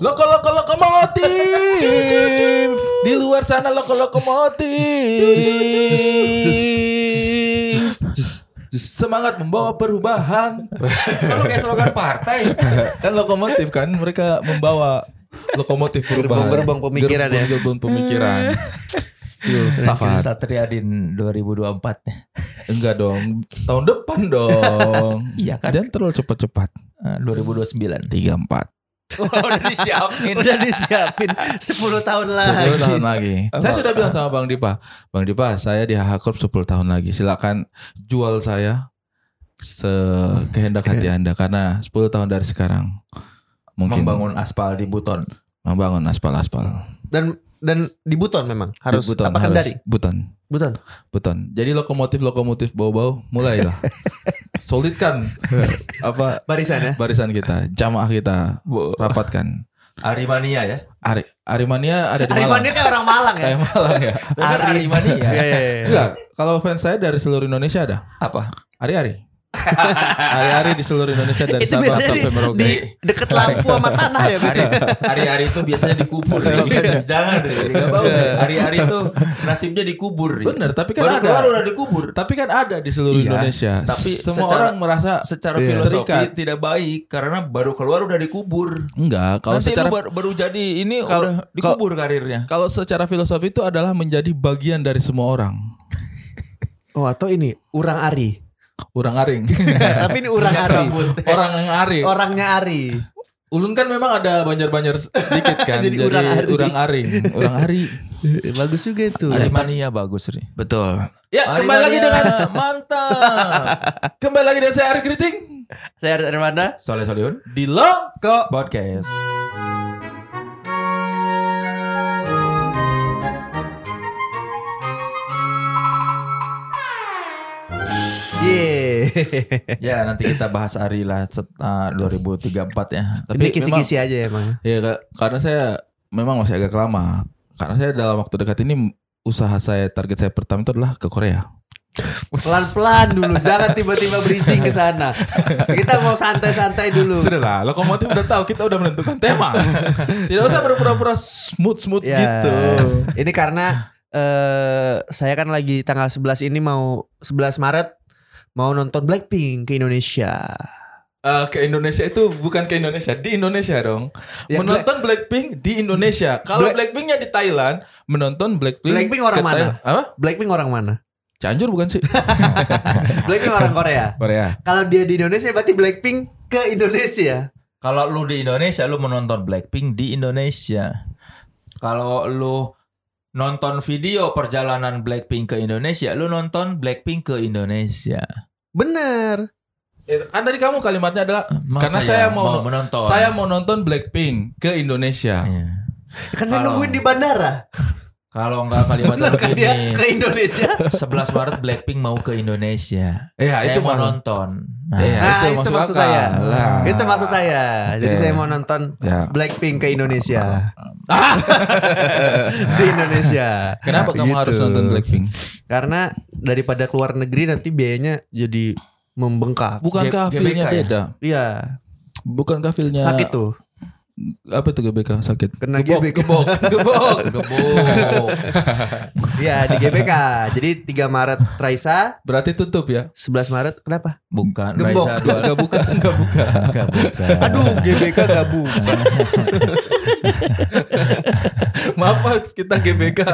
Loko loko lokomotif. Di luar sana loko lokomotif. Semangat membawa perubahan. Kalau kayak slogan partai. kan lokomotif kan mereka membawa lokomotif perubahan. Gerbong-gerbong pemikiran ya. Gerbong pemikiran. Filsafat. Satriadin 2024. Enggak dong. Tahun depan dong. Iya kan? Dan terlalu cepat-cepat. Eh, 2029. Tiga empat. Oh, udah disiapin. Udah disiapin 10 tahun lagi. 10 tahun lagi. Saya sudah bilang sama Bang Dipa, Bang Dipa, saya di HH Corp 10 tahun lagi. Silakan jual saya sekehendak hati Anda karena 10 tahun dari sekarang mungkin Membangun aspal di Buton. membangun aspal-aspal. Dan dan di Buton memang harus Buton, apa harus Kendari? Buton. Buton. Buton. Jadi lokomotif-lokomotif bau-bau mulailah. Solidkan apa Barisan ya. barisan kita, jamaah kita rapatkan. Arimania ya. Ari Arimania ada di Malang. Arimannya kayak orang Malang ya. Kayak Malang ya. Bukan Arimania. Iya iya iya. Enggak, kalau fans saya dari seluruh Indonesia ada. Apa? Ari-ari. Ari-ari di seluruh Indonesia dari Itu di, sampai Merauke. di deket lampu sama tanah ya biasanya. hari-hari itu biasanya dikubur. Jangan deh, nggak bagus. Hari-hari itu nasibnya dikubur. Bener, tapi kan Baru ada. keluar udah dikubur. Tapi kan ada di seluruh Iya, Indonesia. tapi semua secara- orang merasa Secara Iya. filosofi Terikat. tidak baik karena baru keluar udah dikubur. enggak. Kalau Nanti secara baru, baru jadi ini Kalau- udah dikubur karirnya. kalau secara filosofi itu adalah menjadi bagian dari semua orang. Oh atau ini urang Ari. Orang aring. Tapi ini urang Ari. orang yang aring. Orangnya Ari. Ulun kan memang ada banjar-banjar sedikit kan. Jadi jadi orang ari. orang aring. Orang ari. Bagus juga itu. Arimania bagus nih. Betul. Ya, kembali lagi dengan mantap. kembali lagi dengan saya Ari Kriting Saya dari mana? Soleh Solihun di Loko podcast. Iya. Ya nanti kita bahas Ari lah setelah 2034 ya. Ini kisi-kisi aja emang. Ya ka- karena saya memang masih agak lama. Karena saya dalam waktu dekat ini usaha saya target saya pertama itu adalah ke Korea. Pelan-pelan dulu, jangan tiba-tiba bridging ke sana. Kita mau santai-santai dulu. Sudahlah, lokomotif udah tahu kita udah menentukan tema. Tidak usah berpura-pura smooth-smooth Ya, gitu. Ini karena eh saya kan lagi tanggal 11 ini mau 11 Maret mau nonton Blackpink ke Indonesia. Eh, ke Indonesia itu bukan ke Indonesia, di Indonesia dong. Ya, menonton Blackpink di Indonesia. Kalau Black- Blackpinknya di Thailand, menonton Blackpink. Blackpink orang ke mana? Thailand. Apa? Blackpink orang mana? Cianjur bukan sih? Blackpink orang Korea. Korea. Kalau dia di Indonesia berarti Blackpink ke Indonesia. Kalau lu di Indonesia lu menonton Blackpink di Indonesia. Kalau lu nonton video perjalanan Blackpink ke Indonesia, lu nonton Blackpink ke Indonesia. Bener. Eh, Kan tadi kamu kalimatnya adalah Masa karena ya saya mau, menonton. saya mau nonton Blackpink ke Indonesia. Iya. Kan saya nungguin di bandara. Kalau enggak kalimatnya Bener ke Indonesia. 11 Maret Blackpink mau ke Indonesia. Iya, saya itu mau mah- nonton. Nah, Iya, Nah, itu maksud akal. saya. Lah. Itu maksud saya. Jadi Oke. saya mau nonton Ya. Blackpink ke Indonesia. di Indonesia. Kenapa kamu Gitu. harus nonton Blackpink? Karena daripada keluar negeri nanti biayanya jadi membengkak. Bukankah G- feelnya GBK ya? beda? Iya, Bukankah feelnya sakit tuh. Apa itu GBK sakit? Kena gebok, GBK. gebok, gebok. gebuk. Iya, di GBK. Jadi 3 Maret Raisa, Berarti tutup ya? 11 Maret kenapa? Bukan Gembok. Raisa dua Enggak buka, enggak buka. Enggak, bukan. Aduh, GBK gabung. Maaf Mas, kita GBK.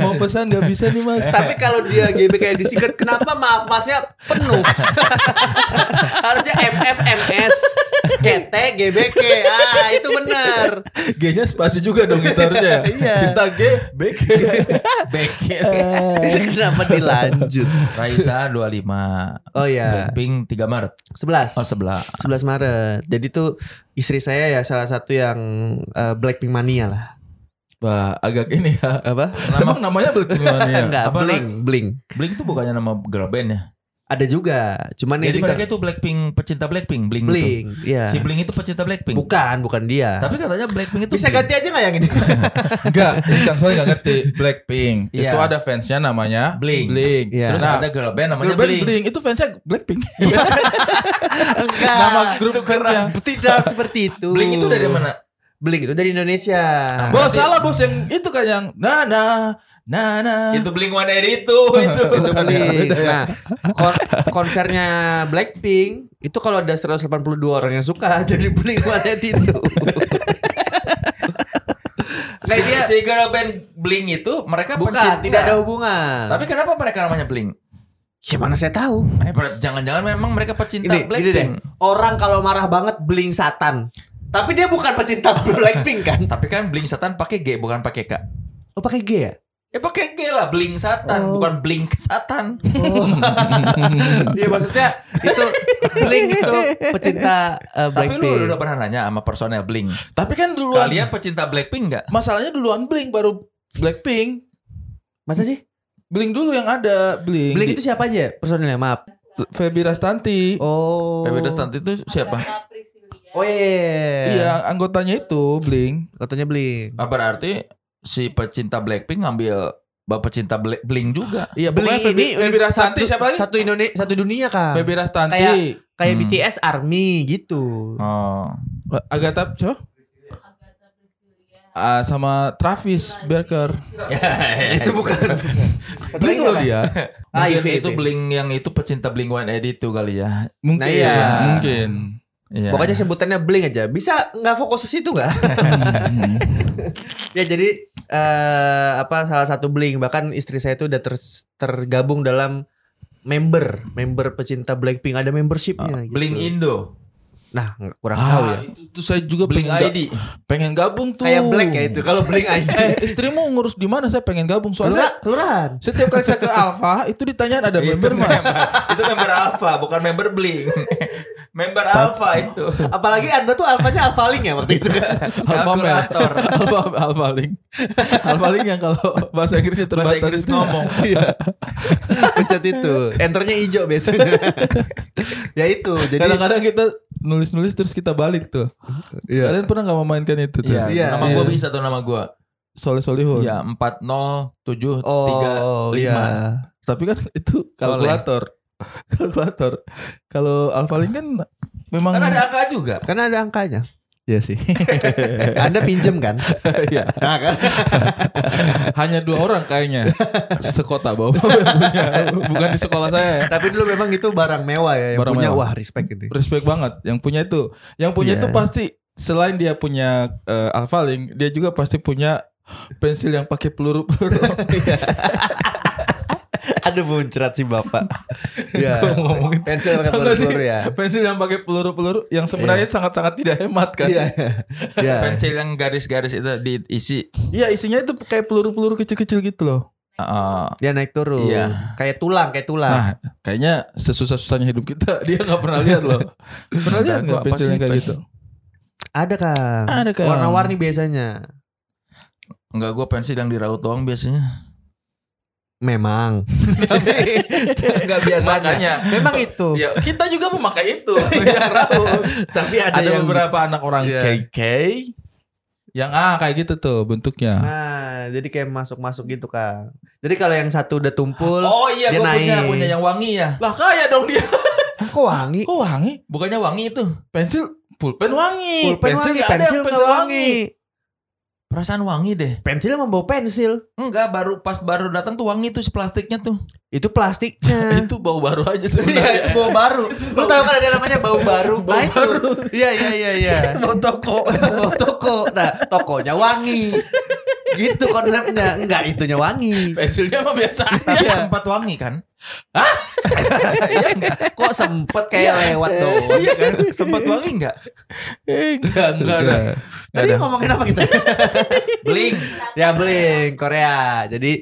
Mau pesan nggak bisa nih Mas. Tapi kalau dia GBK yang disingkat, kenapa maaf masnya penuh? Harusnya MF, MS, GT, GBK. Ah, itu benar. G-nya spasi juga dong itu harusnya ya. Iya. Kita G, BK. Bekir. kenapa dilanjut? Raisa 25. Oh ya, Blackpink 3 Maret. 11. Oh sebelah. 11 Maret. Jadi tuh istri saya ya salah satu yang eh, Blackpink mania lah. Wah, agak ini ya. Apa? Emang namanya Blackpink Mania? Enggak, Apa bling, bling. Blink itu bukannya nama girl band ya? Ada juga. Cuman Jadi ini mereka kan itu Blackpink pecinta Blackpink, Bling, Bling, itu. iya. Si Bling itu pecinta Blackpink. Bukan, bukan dia. Tapi katanya Blackpink itu Bisa Bling. ganti aja nggak yang ini? Enggak, Kang Soy enggak ngerti. Blackpink. Iya. Itu ada fansnya namanya Bling. Bling. Iya. Terus Nah, ada girl band namanya girl band Bling. Bling. itu fansnya Blackpink. Enggak. Nama grup fansnya. Tidak seperti itu. Bling itu dari mana? Bling itu dari Indonesia. Bos salah bos yang itu kan yang Nana Nana. Itu Bling One Eighty itu itu. itu Bling. Beda ya. Nah, kon- konsernya Blackpink itu kalau ada 182 orang yang suka jadi Bling One itu. si, Nah, dia si girl band Bling itu mereka bukan, pecinta. tidak ada hubungan. Tapi kenapa mereka namanya Bling? gimana saya tahu? Eh, Jangan-jangan memang mereka pecinta. Blackpink. Orang kalau marah banget Bling Satan. Tapi dia bukan pecinta Blackpink kan? Tapi kan Bling Satan pakai G bukan pakai K. Oh pakai G ya? Ya pakai G lah Bling Satan Oh. bukan Bling Satan. Oh. Iya maksudnya itu Bling itu pecinta uh, Tapi Blackpink. lu udah pernah nanya sama personel Bling. Tapi kan duluan Kalian pecinta Blackpink nggak? masalahnya duluan Bling baru Blackpink. Masa sih? Bling dulu yang ada Bling. Bling itu siapa aja personilnya? Maaf. Feby Rastanti. Oh. Baby Santi itu siapa? Oh iya. iya, iya. Iya, anggotanya itu Bling. Katanya Bling. Ah, berarti si pecinta Blackpink ngambil bapak pecinta Black- Bling juga. Iya, Bling ini Feby Rastanti satu, siapa lagi? Satu Indonesia, satu dunia kan. Feby Rastanti. Kayak- Kayak Hmm. BTS Army gitu. Oh. Agatha siapa? Ah, sama Travis Barker. itu bukan. Bling loh dia. Ah, Mungkin itu. Bling yang itu pecinta Bling One Eighty itu kali ya. Mungkin. Nah, iya. Mungkin. Iya. Pokoknya sebutannya Bling aja. Bisa nggak fokus ke situ nggak? ya jadi eh apa salah satu Bling bahkan istri saya itu udah ter- tergabung dalam member member pecinta Blackpink ada membershipnya. gitu. Bling Indo, Nah kurang tahu ya. Ah, itu, itu saya juga Bling pengen, ID. pengen gabung tuh. Kayak Black ya itu. Kalau Bling aja. Eh, istrimu ngurus di mana? Saya pengen gabung soalnya. Kelurahan. Kelurahan. Setiap kali saya ke Alfa itu ditanyain ada Itu member mas. itu member Alpha bukan member Bling. member Alpha itu. Apalagi anda tuh alfanya alpha link ya waktu itu kan. Alfa. Alfa Alfa Link. Alfa Link yang kalau bahasa Inggrisnya terbatas. Bahasa Inggris ngomong. Iya. Pencet itu. Enternya hijau biasanya. ya itu. Jadi Kadang-kadang kita nulis-nulis terus kita balik tuh. Iya. Kalian pernah nggak memainkan itu tuh? Iya, Iya. nama gua bisa tuh nama gua. Soleh Solihun. Iya, 4073 Oh lima. iya. Tapi kan itu kalkulator. kalkulator. Kalau Alfa Link kan memang Kan ada angka juga. Kan ada angkanya. Iya sih. Anda pinjem kan? Iya. Nah, kan? Hanya dua orang kayaknya sekota bawa punya. Bukan di sekolah saya. ya. Tapi dulu memang itu barang mewah ya. Yang Barang punya mewah. wah respect ini. Respect banget yang punya itu. Yang punya Iya. itu pasti selain dia punya eh, Alpha Link, dia juga pasti punya pensil yang pakai peluru-peluru. Aduh muncrat si bapak. ya. Pensil pakai Enggak sih? peluru ya. Pensil yang pakai peluru-peluru yang sebenarnya sangat-sangat tidak hemat kan. Iya. Iya. Pensil yang garis-garis itu diisi. Iya, isinya itu kayak peluru-peluru kecil-kecil gitu loh. Uh, Dia naik turun. Iya. Kayak tulang, kayak tulang. Nah, kayaknya sesusah-susahnya hidup kita dia nggak pernah lihat loh. Pernah lihat Enggak, nggak pensil yang sih, kayak gitu? Ada kan. Ada, Kang. Warna-warni biasanya. enggak gua pensil yang diraut doang biasanya. Memang. Tapi enggak biasanya. Makanya. Memang itu. Ya, kita juga memakai itu. raut. Tapi ada, Ada, yang beberapa anak orang Iya. KK yang ah kayak gitu tuh bentuknya. Nah, jadi kayak masuk-masuk gitu, Kang. Jadi kalau yang satu udah tumpul, Oh iya, Dia gua punya naik. punya yang wangi ya. Lah kaya dong dia. kok wangi? Kok wangi? Bukannya wangi itu. Pensil pulpen wangi. Pulpen wangi, nggak ada pensil yang nggak wangi. Perasaan wangi deh. Pensil membawa pensil. Enggak, baru pas baru datang tuh wangi tuh si plastiknya tuh. Itu plastiknya. itu bau baru aja Iya, sebenarnya. itu bau baru. Lu tahu kan ada namanya bau baru. Bau Nah, itu. Iya, iya, iya, iya. bau toko. Bau toko. Nah, tokonya wangi. Gitu konsepnya. Enggak, itunya wangi. Pensilnya mah biasa aja. Tapi Iya. sempat wangi kan? Iya enggak? Kok sempet kayak lewat doang. Iya kan? Sempat wangi enggak? Eh, enggak, enggak ada. Tadi ada. ngomongin apa kita? Bling. ya Bling Korea. Jadi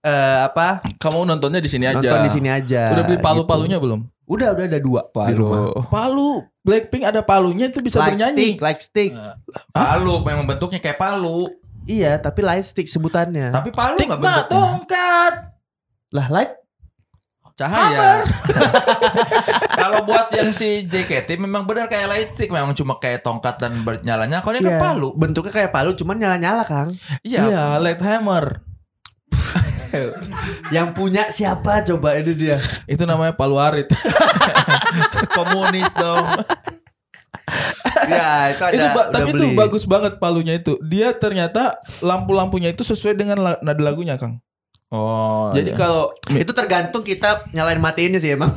eh apa? Kamu nontonnya di sini aja. Nonton di sini aja. Udah beli gitu. palu-palunya belum? Udah, udah ada dua di rumah. Palu. Blackpink ada palunya itu bisa Light bernyanyi. stick, light stick. Palu memang bentuknya kayak palu. Iya, tapi light stick sebutannya. Tapi palu Stick enggak mah bentuknya. tongkat. lah light Cahaya. Kalau buat yang si JKT memang benar kayak light stick, memang cuma kayak tongkat dan bernyalanya. Kalau ini kan Iya, palu. Bentuknya kayak palu cuman nyala-nyala, Kang. Iya. Iya, light hammer. Yang punya siapa coba itu dia. Itu namanya palu arit. Komunis dong. ya, itu ada itu tapi beli. itu bagus banget palunya itu. Dia ternyata lampu-lampunya itu sesuai dengan la- nada lagunya, Kang. Oh. Jadi iya. kalau Itu tergantung kita nyalain matiin sih emang.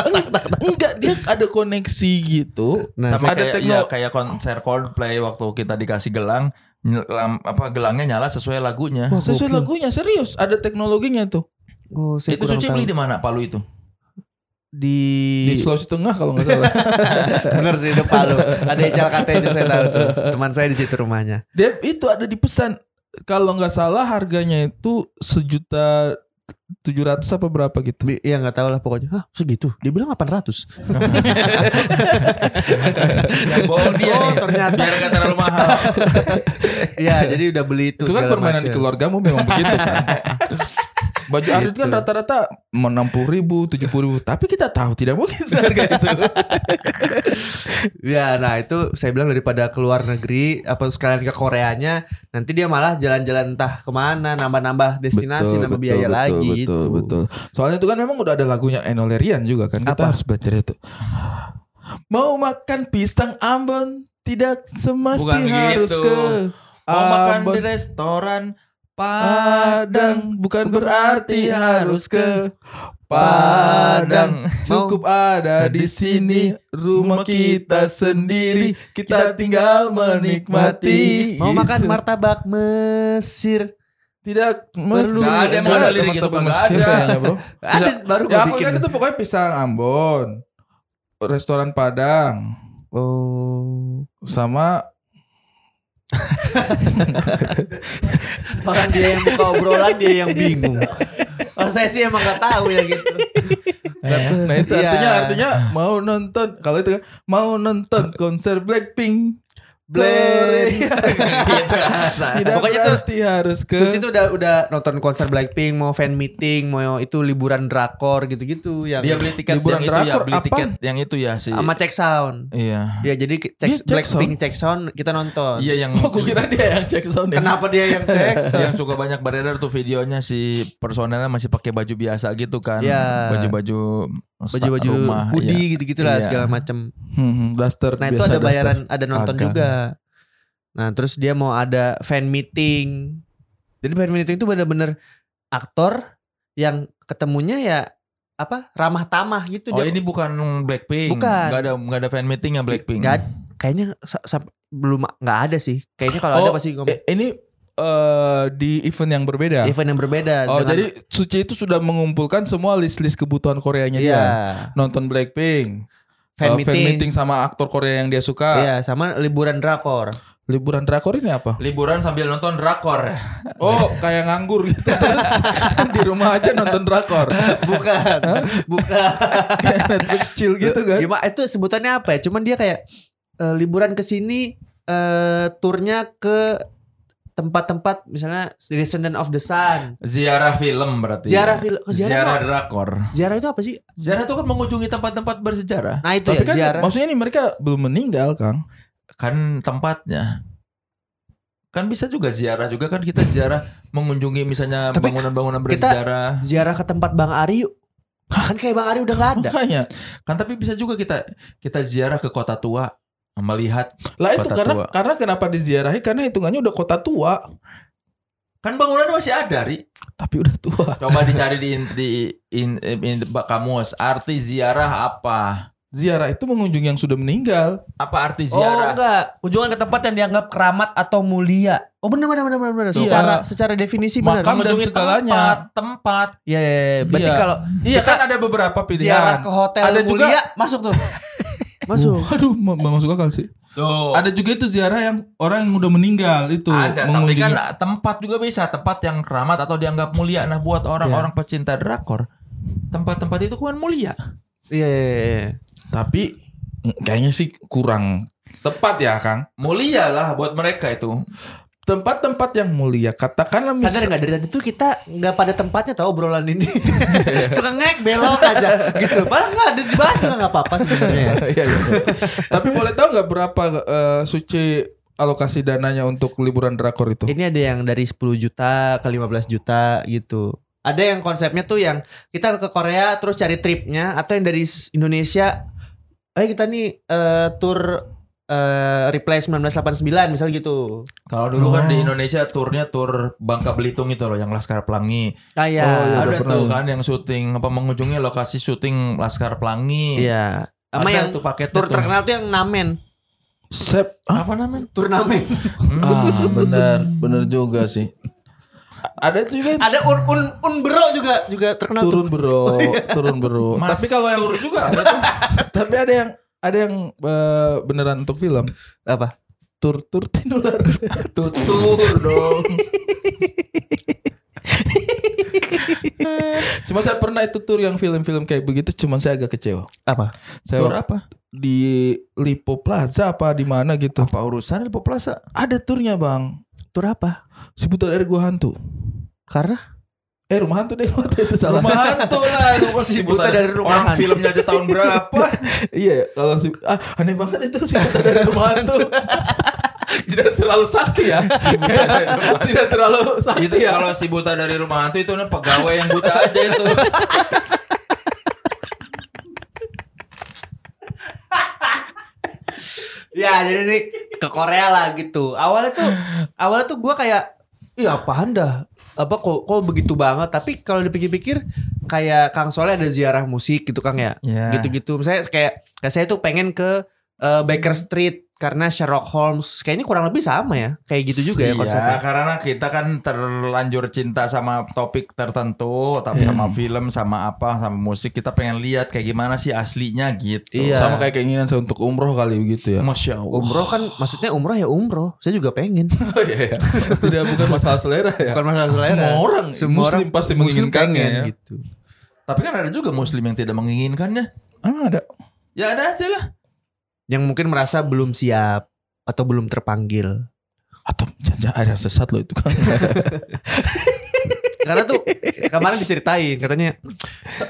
enggak dia ada koneksi gitu. Nah, sama ada kayak tekno- iya, kayak konser Coldplay waktu kita dikasih gelang, nyel- lam- apa gelangnya nyala sesuai lagunya. Sesuai lagunya serius, ada teknologinya tuh. Oh, itu Suci beli di mana palu itu? Di Di Sulawesi Tengah kalau nggak salah. bener sih itu Palu. Ada Ical katanya saya tahu tuh. Teman saya di situ rumahnya. dia itu ada di pesan. Kalau nggak salah harganya itu sejuta tujuh ratus apa berapa gitu. Iya nggak tahu lah pokoknya. Hah segitu? Dia bilang 800. Yang bohong dia Oh, nih. ternyata. Biar gak terlalu mahal. Iya jadi udah beli itu. Itu kan permainan di keluargamu memang begitu kan. Baju arit kan Gitu. rata-rata enam puluh ribu, tujuh puluh ribu. Tapi kita tahu tidak mungkin seharga itu. Ya, nah itu saya bilang daripada keluar negeri apa sekalian ke Koreanya, nanti dia malah jalan-jalan entah ke mana, nambah-nambah destinasi, nambah biaya lagi betul, gitu. betul. Soalnya itu kan memang udah ada lagunya Eno Lerian juga kan. Kita Apa? harus belajar itu. Mau makan pisang Ambon tidak semesti Bukan harus gitu. ke Mau makan di restoran Padang Padang. bukan berarti harus ke Padang. Cukup ada di sini rumah kita sendiri. Kita tinggal menikmati. Mau makan Gitu. martabak Mesir. Tidak Perlu. ada, emang ada lirik gitu, Mesir ada. Ada baru Ya aku kan itu pokoknya pisang Ambon. Restoran Padang Oh. sama Bahkan dia yang buka obrolan dia yang bingung. Oh, saya sih emang gak tahu ya gitu. Nah itu Iya. artinya artinya mau nonton kalau itu kan mau nonton konser Blackpink Black. gitu rasa. tidak Pokoknya tuh, berarti harus ke Suci tuh udah udah nonton konser Blackpink, mau fan meeting, mau itu liburan drakor gitu-gitu yang Dia beli tiket Liburan yang itu ya, drakor beli apaan? tiket yang itu ya si. sama check sound. Iya. Ya jadi Dia check, check Blackpink check sound kita nonton. Iya yang Oh, aku kira dia yang cek sound ya. Kenapa dia yang check sound? yang suka banyak beredar tuh videonya si personelnya masih pakai baju biasa gitu kan. Iya. Baju-baju sta- Baju-baju hoodie iya. gitu-gitu lah Iya. segala macem. Hmm, daster Nah itu ada bayaran, ada nonton Agak. juga. Nah terus dia mau ada fan meeting. Jadi fan meeting itu bener-bener aktor yang ketemunya ya apa ramah tamah gitu Oh dia. ini bukan Blackpink. Bukan. Gak ada gak ada fan meeting ya Blackpink. Ad- kayaknya belum nggak ada sih. Kayaknya kalau ada Oh, pasti ngomong Eh, ini eh, di event yang berbeda. event yang berbeda. Oh, dengan- jadi Suci itu sudah mengumpulkan semua list-list kebutuhan Koreanya iya dia. Nonton Blackpink, fan, eh, meeting. sama aktor Korea yang dia suka. Iya sama liburan drakor. Liburan drakor ini apa? Liburan sambil nonton drakor. Oh, kayak nganggur gitu terus di rumah aja nonton drakor. Bukan, bukan. Kayak Netflix chill gitu kan. Gimana itu sebutannya apa ya? Cuman dia kayak eh, liburan ke sini eh turnya ke tempat-tempat misalnya Descendant of the Sun. Ziarah film berarti. Ziarah film, oh, ziarah, Ziarah drakor. Ziarah itu apa sih? Ziarah itu kan mengunjungi tempat-tempat bersejarah. Nah itu Tapi ya kan ziarah. maksudnya ini mereka belum meninggal, Kang. Kan tempatnya. Kan bisa juga ziarah juga kan kita ziarah mengunjungi misalnya bangunan-bangunan kita- bersejarah. Ziarah ke tempat Bang Ari yuk. Kan kayak Bang Ari udah gak ada. Makanya. Kan tapi bisa juga kita kita ziarah ke kota tua melihat Lah itu Kota karena tua. karena kenapa diziarahi karena hitungannya udah kota tua, kan bangunannya masih ada, Ri. tapi udah tua. Coba dicari di in, di in, in, in- kamus arti ziarah apa? Ziarah itu mengunjungi yang sudah meninggal. Apa arti Oh ziarah? enggak, kunjungan ke tempat yang dianggap keramat atau mulia. Oh benar benar benar benar. benar. Tuh. Secara secara definisi benar. Makam dan segalanya. tempat, tempat. Iya, iya, iya. berarti Iya. kalau Iya kan ada beberapa ziarah pilihan. ke hotel Ada mulia juga- masuk tuh. Masuk. Aduh, ma- ma- masuk akal sih. Tuh. Ada juga itu ziarah yang orang yang udah meninggal itu Ada, tapi mengunjungi. kan tempat juga bisa tempat yang keramat atau dianggap mulia. Nah, buat orang-orang pecinta drakor, tempat-tempat itu kan mulia. Iya, iya, iya. Tapi kayaknya sih kurang tepat ya, Kang. Mulia lah buat mereka itu. Tempat-tempat yang mulia. Katakanlah Sadar misal nggak dari tadi tuh kita nggak pada tempatnya tahu obrolan ini. Suka ngek belok aja gitu. Padahal nggak ada dibahas nggak apa-apa sebenarnya. Iya, iya. Tapi boleh tahu nggak berapa eh, Suci alokasi dananya untuk liburan drakor itu? Ini ada yang dari 10 juta ke 15 juta gitu. Ada yang konsepnya tuh yang kita ke Korea terus cari tripnya atau yang dari Indonesia eh kita nih eh, tour eh, Reply 1989 misal gitu. Kalau dulu kan Oh. di Indonesia turnya tur Bangka Belitung itu loh yang Laskar Pelangi. Kayak Oh, iya. ada tuh kan yang syuting apa mengunjungi lokasi syuting Laskar Pelangi. Iya. Sama Ada yang tuh paketnya tour tuh. terkenal tuh yang Namen. Sep. Ah, Apa namanya? Turnamen. ah, benar, benar juga sih. Ada tuh juga yang Ada un un unbro juga juga terkenal tuh. turun bro, turun bro. Mas Tapi kalau yang tur juga ada tuh. tapi ada yang ada yang eh, beneran untuk film. Apa? Tur tur tinular. tutur dong. Cuma saya pernah itu tur yang film-film kayak begitu, cuman saya agak kecewa. Apa? Saya Tur apa? di Lipo Plaza apa di mana gitu. Apa urusan di Plaza? Ada turnya bang. Tur apa? Sebutan dari gua hantu. Karena Eh rumah hantu deh waktu itu salah. Rumah hantu lah itu pasti Si Buta dari rumah Orang hantu. filmnya aja tahun berapa? iya kalau si ah aneh banget itu sebutan dari rumah hantu. Tidak terlalu sakti ya. Tidak terlalu sakti itu ya. kalau si buta dari rumah hantu itu nih pegawai yang buta aja itu. Ya jadi nih ke Korea lah gitu. Awalnya tuh awalnya tuh gue kayak Iya apaan dah? Apa kok, kok begitu banget? Tapi kalau dipikir-pikir Kayak Kang Soleh ada ziarah musik gitu Kang ya? Ya. Gitu-gitu. Misalnya kayak, kayak saya tuh pengen ke eh, Baker Street Karena Sherlock Holmes Kayaknya kurang lebih sama ya Kayak gitu juga ya Iya, konsepnya karena kita kan terlanjur cinta sama topik tertentu, tapi sama film, sama apa, sama musik kita pengen lihat kayak gimana sih aslinya gitu. Iya. Sama kayak keinginan saya untuk umroh kali begitu ya. Masya Allah. Umroh kan Maksudnya umroh ya umroh Saya juga pengen Oh, iya, iya. Tidak bukan masalah selera ya. Bukan masalah selera Semua orang muslim pasti muslim menginginkannya ya. gitu Tapi kan ada juga muslim yang tidak menginginkannya. Ah, ada. Ya ada aja lah. Yang mungkin merasa belum siap Atau belum terpanggil Atau jangan ada yang sesat loh itu kan. Karena tuh kemarin diceritain katanya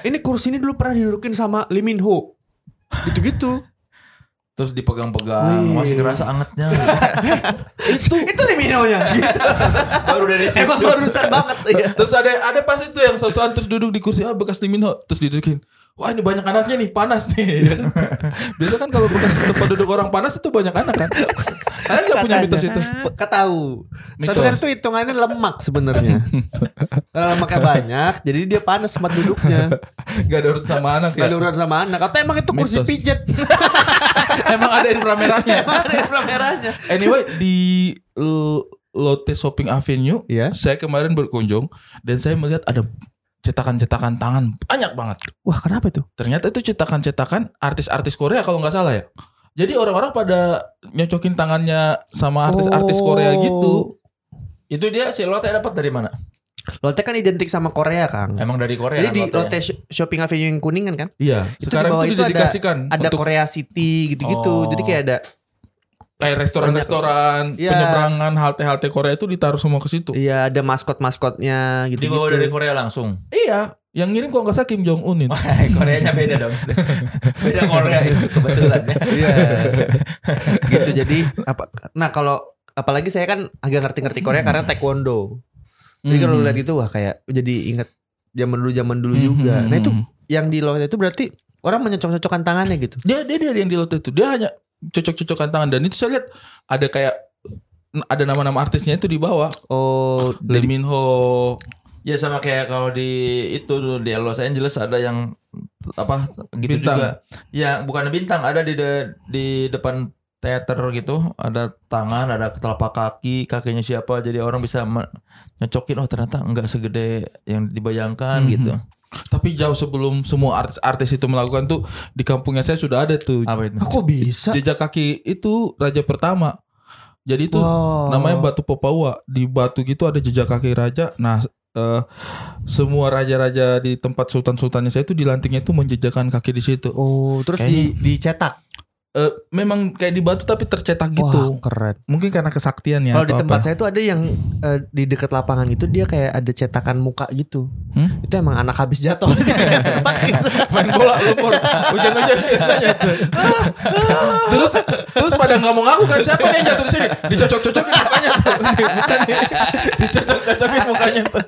ini kursi ini dulu pernah didudukin sama Lee Min Ho. Gitu-gitu. Terus dipegang-pegang, masih kerasa angetnya. itu itu Lee Min Ho-nya. Baru dari situ. Emang barusan banget ya. Terus ada ada pas itu yang sosokan terus duduk di kursi ah bekas Liminho terus didudukin. Wah ini banyak anaknya nih panas nih. Ya kan? Biasa kan kalau bekas tempat duduk orang panas itu banyak anak kan. Kalian nggak punya mitos itu? Ketahu. Mitos. Tapi kan itu hitungannya lemak sebenarnya. Kalau lemaknya banyak, jadi dia panas tempat duduknya. Gak ada urusan sama anak Gak ya. ada urusan sama anak. Atau emang itu kursi Mitos. pijet. Emang ada infra merahnya. Emang ada infra merahnya. Anyway di Lotte Shopping Avenue, Iya. saya kemarin berkunjung dan saya melihat ada cetakan-cetakan tangan banyak banget. Wah kenapa itu? Ternyata itu cetakan-cetakan artis-artis Korea kalau nggak salah ya. Jadi orang-orang pada nyocokin tangannya sama artis-artis Oh. Korea gitu. Itu dia si Lotte dapat dari mana? Lotte kan identik sama Korea, Kang. Emang dari Korea Jadi kan di Lotte? Lotte Sh- Shopping Avenue yang kuningan kan? Iya. Itu di Sekarang bawah itu itu ada- Ada untuk Korea City gitu-gitu. Oh. Jadi kayak ada kayak restoran-restoran, Iya. penyeberangan, halte-halte Korea itu ditaruh semua ke situ. iya ada maskot-maskotnya gitu Dibawa dari Korea langsung. Iya. Yang ngirim kok nggak salah Kim Jong Un itu. Koreanya beda dong. beda Korea itu kebetulan ya. Iya. gitu jadi apa nah kalau apalagi saya kan agak ngerti-ngerti Korea karena taekwondo. Jadi kalau Hmm. lihat itu wah kayak jadi ingat zaman dulu zaman dulu Hmm, juga. hmm, Nah itu hmm. yang di Lotte itu berarti orang menyocok-cocokkan tangannya gitu. dia dia dia yang di Lotte itu. Dia hanya cocok-cocokan tangan dan itu saya lihat ada kayak ada nama-nama artisnya itu di bawah. Oh, Lee Min Ho. Ya sama kayak kalau di itu di Los Angeles ada yang apa gitu Bintang. juga. Ya bukan bintang ada di de- di depan teater gitu ada tangan ada telapak kaki kakinya siapa jadi orang bisa nyocokin oh ternyata nggak segede yang dibayangkan Mhm. gitu. Tapi jauh sebelum semua artis-artis itu melakukan tuh di kampungnya saya sudah ada tuh Apa itu? kok bisa? jejak kaki itu raja pertama. Jadi itu Wow. namanya batu Popawa. Di batu gitu ada jejak kaki raja. Nah, eh, semua raja-raja di tempat sultan-sultannya saya itu dilantiknya itu menjejakkan kaki di situ. Oh, terus di dicetak uh, memang kayak di batu tapi tercetak gitu. Wah, keren. Mungkin karena kesaktian ya. Kalau di tempat apa? saya itu ada yang uh, di dekat lapangan itu dia kayak ada cetakan muka gitu. Hmm? Itu emang anak habis jatuh. Main bola lumpur. Hujan-hujan biasanya. terus terus pada nggak mau ngaku kan siapa nih yang jatuh di sini? Dicocok-cocokin mukanya. Dicocok-cocokin mukanya. Tuh.